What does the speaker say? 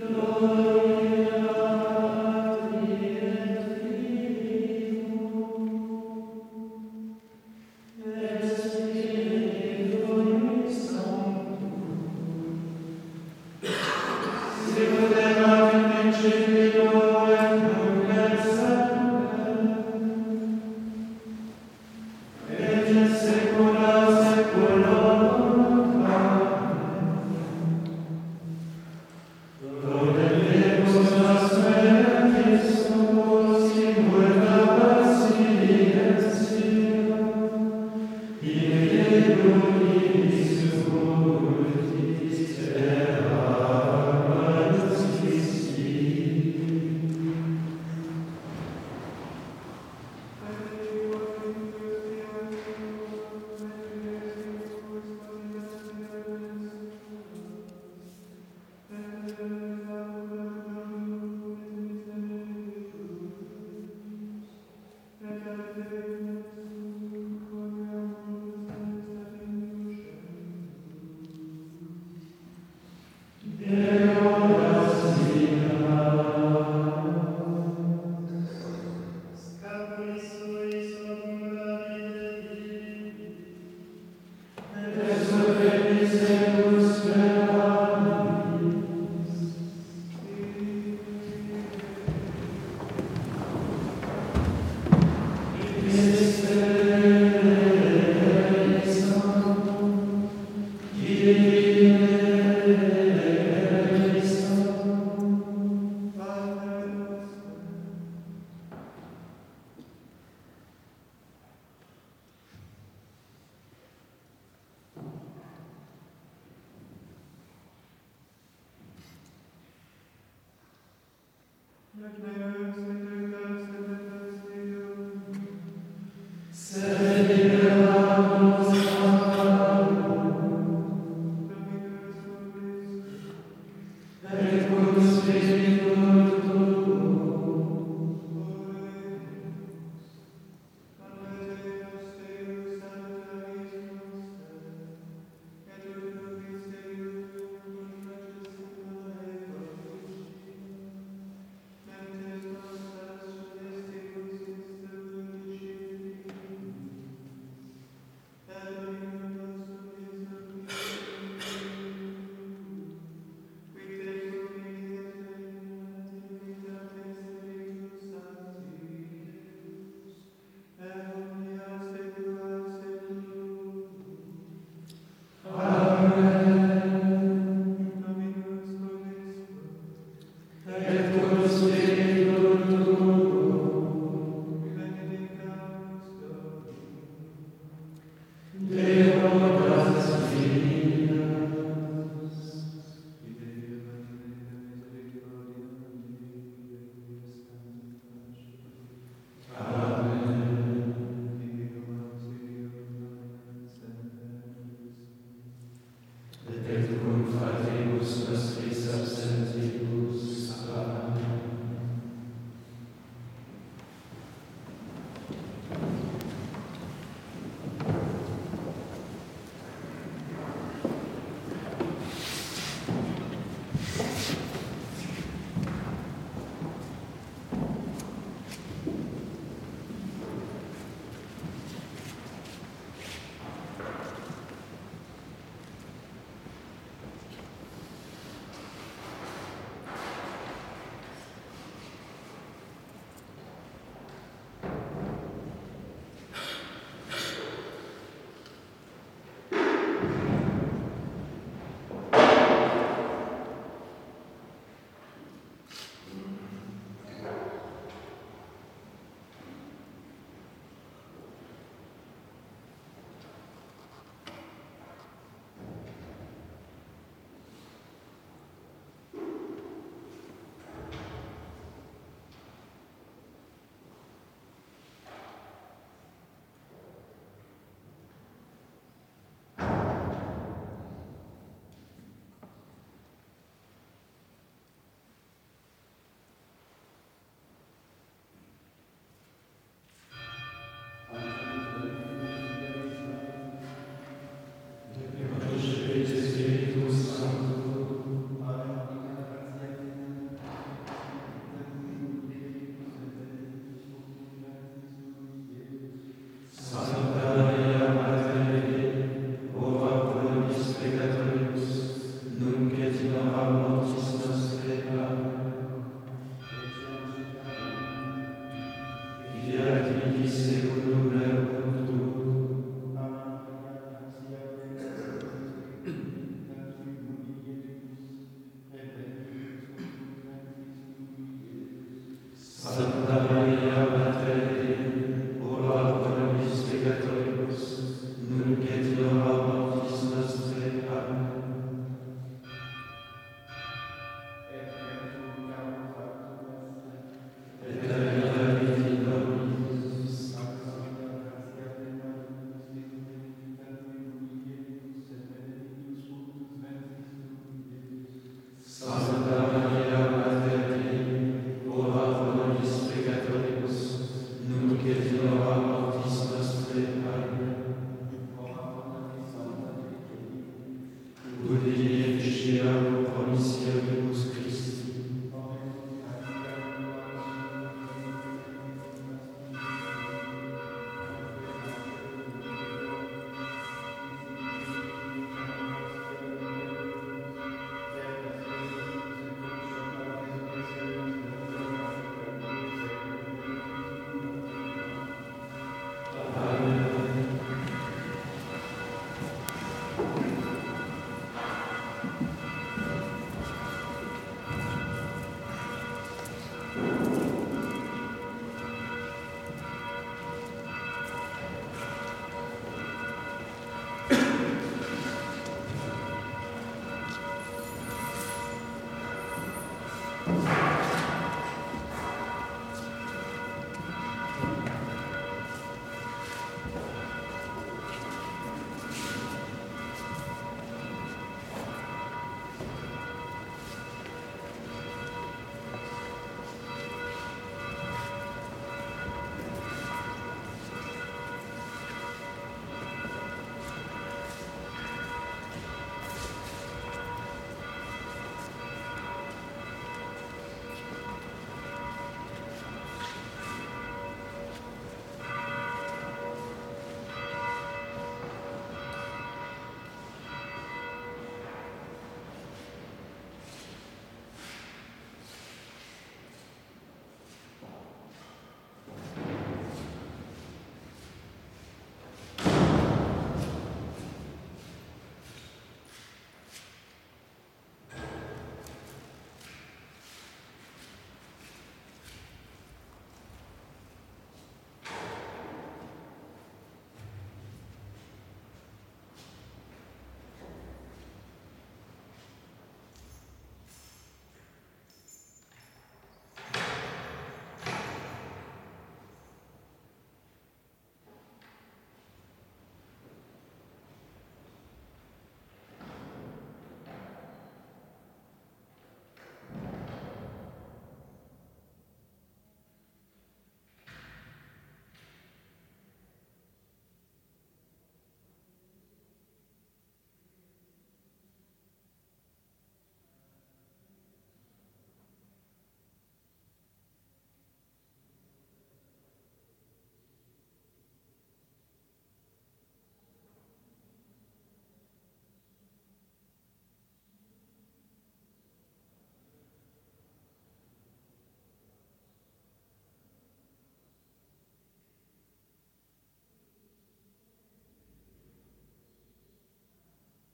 Lord. Deus, Good night.